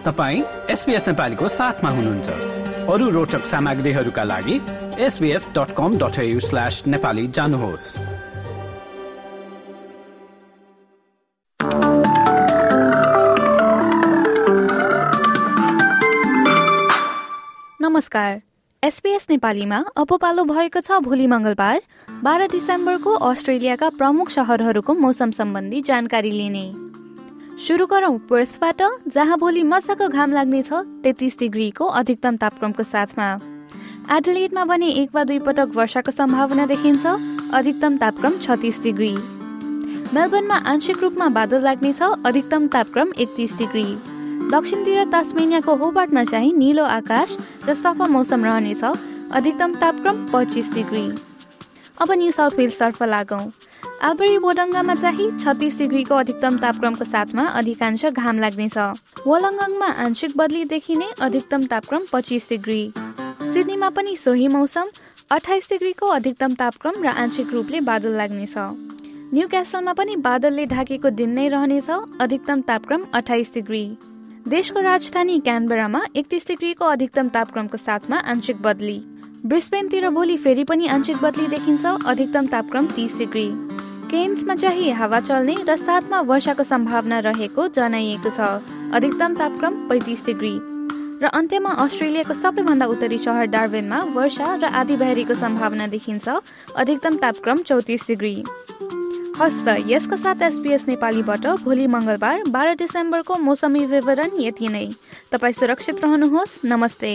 तपाईँ एसपिएस नेपालीको साथमा हुनुहुन्छ। अरू रोचक सामग्रीहरूका लागि SBS dot com dot slash Nepali जानुहोस्। नमस्कार। एसपीएस नेपालीमा अब पालो भएको छ भोलि मङ्गलबार बाह्र डिसेम्बरको अस्ट्रेलियाका प्रमुख सहरहरूको मौसम सम्बन्धी जानकारी लिने। सुरु गरौँ पर्थबाट जहाँ भोलि मजाको घाम लाग्नेछ तेत्तिस डिग्रीको अधिकतम तापक्रमको साथमा। एडलेडमा भने एक वा दुई पटक वर्षाको सम्भावना देखिन्छ अधिकतम तापक्रम छत्तिस डिग्री। मेलबर्नमा आंशिक रूपमा बादल लाग्नेछ अधिकतम तापक्रम एकतिस डिग्री। दक्षिणतिर तास्मेनियाको होबार्टमा चाहिँ निलो आकाश र सफा मौसम रहनेछ अधिकतम तापक्रम पच्चिस डिग्री। अब न्यू साउथ वेल्सतर्फ लागौँ। आबरी बोडङ्गामा चाहिँ छत्तिस डिग्रीको अधिकतम तापक्रमको साथमा अधिकांश घाम लाग्नेछ। वलङ्गङमा आंशिक बदली देखिने अधिकतम तापक्रम पच्चिस डिग्री। सिडनीमा पनि सोही मौसम अठाइस डिग्रीको अधिकतम तापक्रम र आंशिक रूपले बादल लाग्नेछ। न्यू क्यासलमा पनि बादलले ढाकेको दिन नै रहनेछ अधिकतम तापक्रम अठाइस डिग्री। देशको राजधानी क्यानबरामा एकतिस डिग्रीको अधिकतम तापक्रमको साथमा आंशिक बदली। ब्रिस्बेनतिर भोलि फेरि पनि आंशिक बदली देखिन्छ अधिकतम तापक्रम तिस डिग्री। केन्समा चाहिँ हावा चल्ने र साथमा वर्षाको सम्भावना रहेको जनाइएको छ। अधिकतम तापक्रम पैँतिस डिग्री। र अन्त्यमा अस्ट्रेलियाको सबैभन्दा उत्तरी सहर डार्बेनमा वर्षा र आधी सम्भावना देखिन्छ। अधिकतम तापक्रम चौतिस डिग्री। हस्त यसको साथ एसपिएस नेपालीबाट भोलि मङ्गलबार बाह्र डिसेम्बरको मौसमी विवरण यति नै। तपाईँ सुरक्षित रहनुहोस्। नमस्ते।